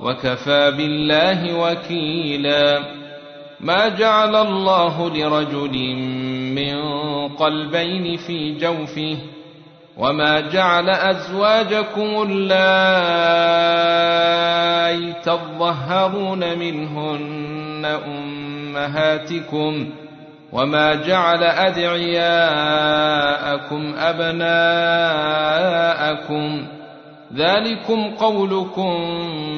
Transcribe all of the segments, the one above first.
وكفى بالله وكيلا. ما جعل الله لرجل من قلبين في جوفه وما جعل أزواجكم اللائي تظهرون منهن أمهاتكم وما جعل أدعياءكم أبناءكم. ذلكم قولكم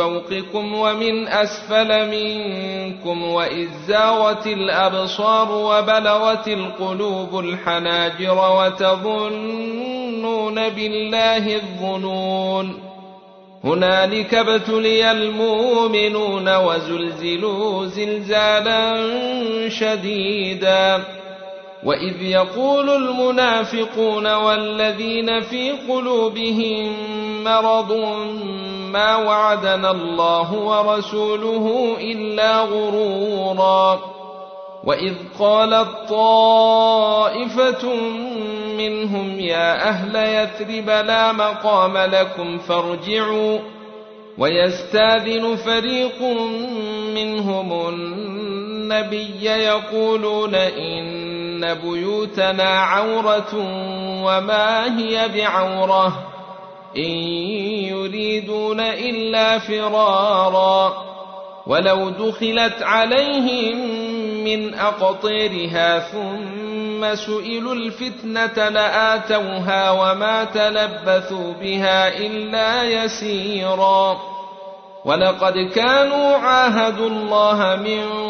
فوقكم ومن أسفل منكم وإذ زاغت الأبصار وبلغت القلوب الحناجر وتظنون بالله الظنون. هنالك ابتلي المؤمنون وزلزلوا زلزالا شديدا. واذ يقول المنافقون والذين في قلوبهم مرض ما وعدنا الله ورسوله الا غرورا واذ قالت طائفه منهم يا أهل يثرب لا مقام لكم فارجعوا ويستاذن فريق منهم النبي يقولون ان بيوتنا عورة وما هي بعورة إن يريدون إلا فرارا ولو دخلت عليهم من اقطيرها ثم سئلوا الفتنة لآتوها وما تلبثوا بها إلا يسيرا ولقد كانوا عاهدوا الله من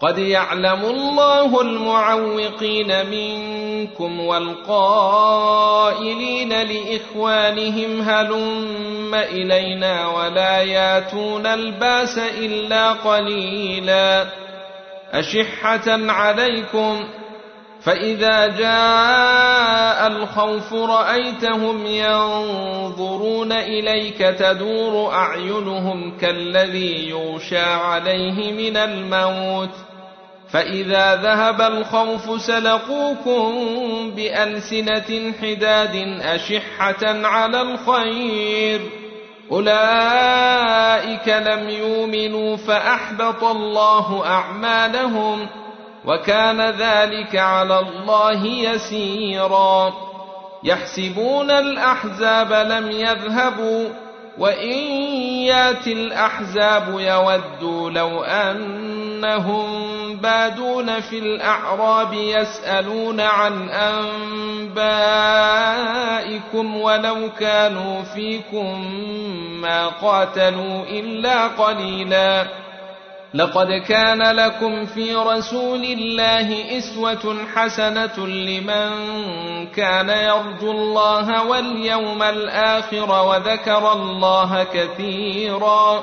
قد يعلم الله المعوقين منكم والقائلين لإخوانهم هلم إلينا ولا ياتون الباس إلا قليلا أشحة عليكم فإذا جاء الخوف رأيتهم ينظرون إليك تدور أعينهم كالذي يغشى عليه من الموت فإذا ذهب الخوف سلقوكم بألسنة حداد أشحة على الخير. أولئك لم يؤمنوا فأحبط الله أعمالهم ۖ وكان ذلك على الله يسيرا. يحسبون الأحزاب لم يذهبوا وإن يأتي الأحزاب يودوا لو أنهم بادون في الأعراب يسألون عن أنبائكم ولو كانوا فيكم ما قاتلوا إلا قليلا. لقد كان لكم في رسول الله إسوة حسنة لمن كان يرجو الله واليوم الآخر وذكر الله كثيرا.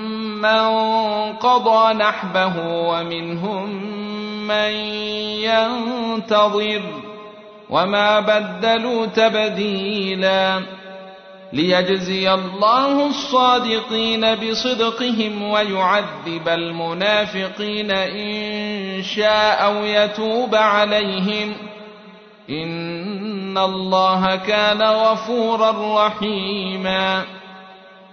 من قضى نحبه ومنهم من ينتظر وما بدلوا تبديلا ليجزي الله الصادقين بصدقهم ويعذب المنافقين ان شاء أو يتوب عليهم ان الله كان غفورا رحيما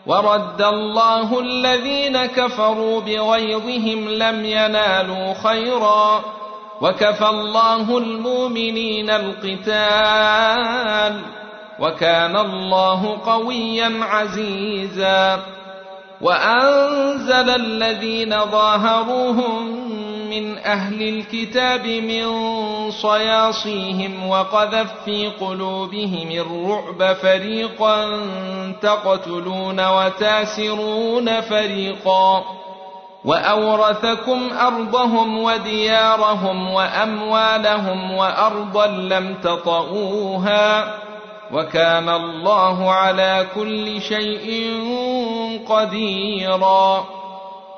ورد الله الذين كفروا بغيظهم لم ينالوا خيرا وكفى الله المؤمنين القتال وكان الله قويا عزيزا وأنزل الذين ظاهروهم من أهل الكتاب من صياصيهم وقذف في قلوبهم الرعب فريقا تقتلون وتاسرون فريقا وأورثكم أرضهم وديارهم وأموالهم وأرضا لم تطئوها وكان الله على كل شيء قديرا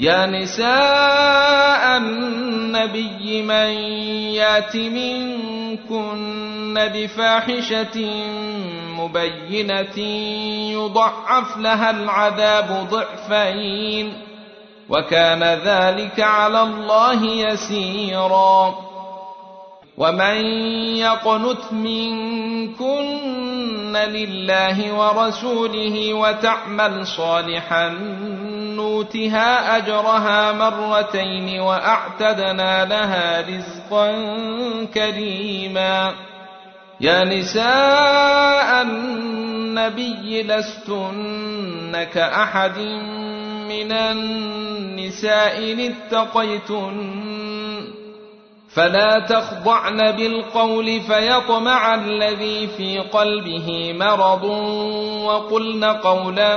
يا نساء النبي من يأت منكن بفاحشة مبينة يضعف لها العذاب ضعفين وكان ذلك على الله يسيرا ومن يقنت منكن لله ورسوله وتعمل صالحا نؤتها أجرها مرتين وأعتدنا لها رزقا كريما. يا نساء النبي لستن كأحد من النساء إن اتقيتن. فلا تخضعن بالقول فيطمع الذي في قلبه مرض. وقلن قولا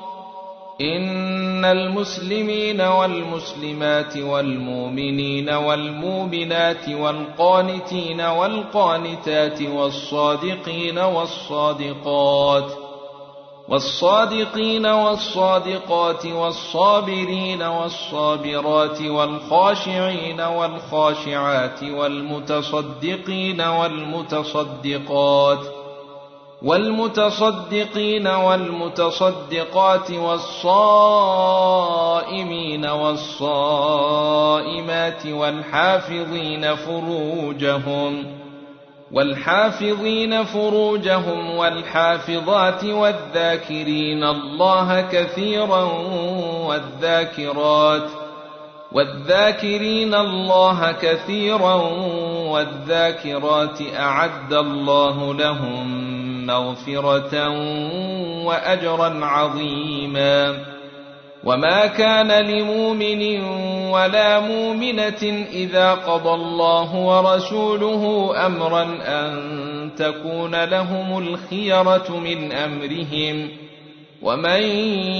إن المسلمين والمسلمات والمؤمنين والمؤمنات والقانتين والقانتات والصادقين والصادقات والصادقين والصادقات والصابرين والصابرات والخاشعين والخاشعات والمتصدقين والمتصدقات والمتصدقين والمتصدقات والصائمين والصائمات والحافظين فروجهم والحافظين فروجهم والحافظات والذاكرين الله كثيرا والذاكرات والذاكرين الله كثيرا والذاكرات أعد الله لهم مغفرة وأجرا عظيما. وما كان لمؤمن ولا مؤمنة إذا قضى الله ورسوله أمرا أن تكون لهم الخيرة من أمرهم. ومن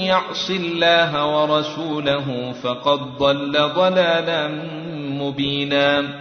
يعص الله ورسوله فقد ضل ضلالا مبينا.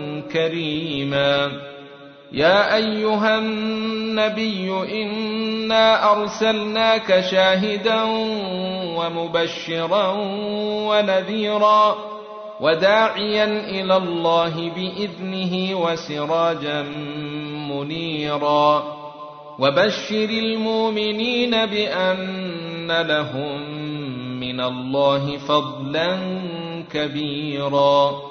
كريما. يا أيها النبي إنا أرسلناك شاهدا ومبشرا ونذيرا وداعيا إلى الله بإذنه وسراجا منيرا. وبشر المؤمنين بأن لهم من الله فضلا كبيرا.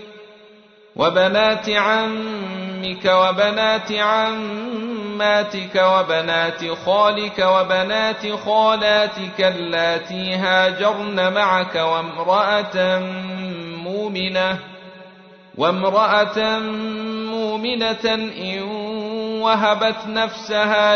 وبنات عمك وبنات عماتك وبنات خالك وبنات خالاتك اللاتي هاجرن معك وامرأة مؤمنة وامرأة مؤمنة إن وهبت نفسها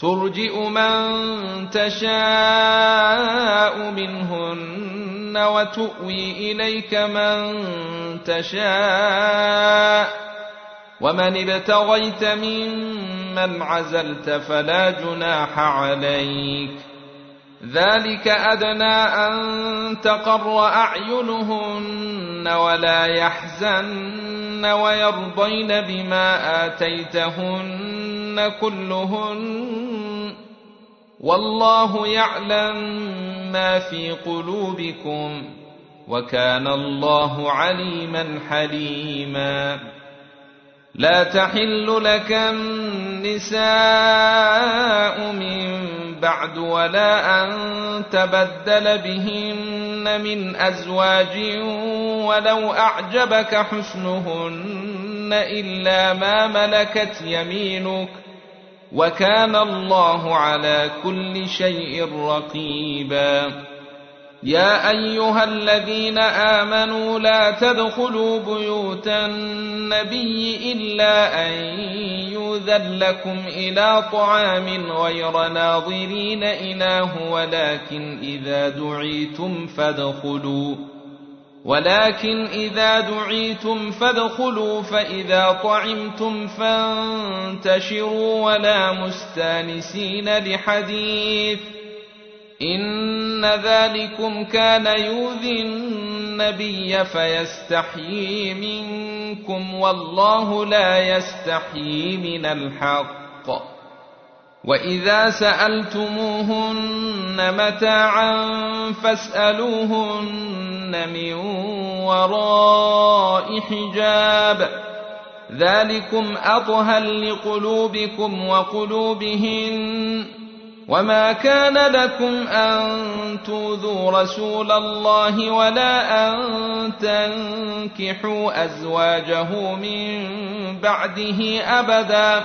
ترجئ من تشاء منهن وتؤوي إليك من تشاء. ومن ابتغيت ممن عزلت فلا جناح عليك. ذلك أدنى أن تقر أعينهن ولا يحزن ويرضين بما آتيتهن. كلهن والله يعلم ما في قلوبكم وكان الله عليما حليما لا تحل لك النساء من بعد ولا أن تبدل بهن من أزواج ولو أعجبك حسنهن إلا ما ملكت يمينك وكان الله على كل شيء رقيبا. يا أيها الذين آمنوا لا تدخلوا بيوت النبي إلا أن يؤذن لكم إلى طعام غير ناظرين إناه ولكن إذا دعيتم فادخلوا. ولكن إذا دعيتم فادخلوا فإذا طعمتم فانتشروا ولا مستانسين لحديث. إن ذلكم كان يؤذي النبي فيستحيي منكم والله لا يستحيي من الحق. وإذا سألتموهن متاعا فاسألوهن من وراء حجاب ذلكم أطهر لقلوبكم وقلوبهن وما كان لكم أن توذوا رسول الله ولا أن تنكحوا أزواجه من بعده أبدا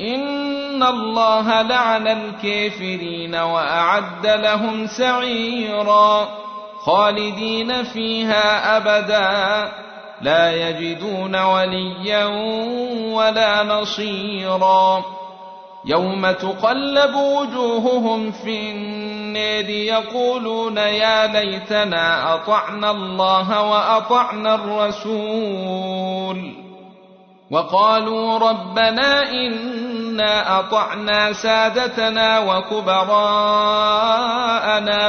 ان الله لعن الكافرين واعد لهم سعيرا خالدين فيها ابدا لا يجدون وليا ولا نصيرا يوم تقلب وجوههم في النار يقولون يا ليتنا اطعنا الله واطعنا الرسول وقالوا ربنا انا اطعنا سادتنا وكبراءنا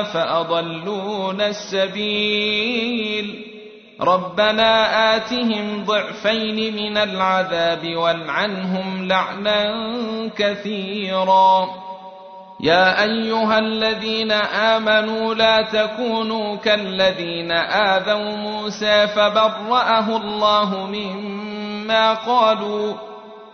فاضلونا السبيل ربنا آتهم ضعفين من العذاب والعنهم لعنا كثيرا يا أيها الذين آمنوا لا تكونوا كالذين آذوا موسى فبرأه الله مما قالوا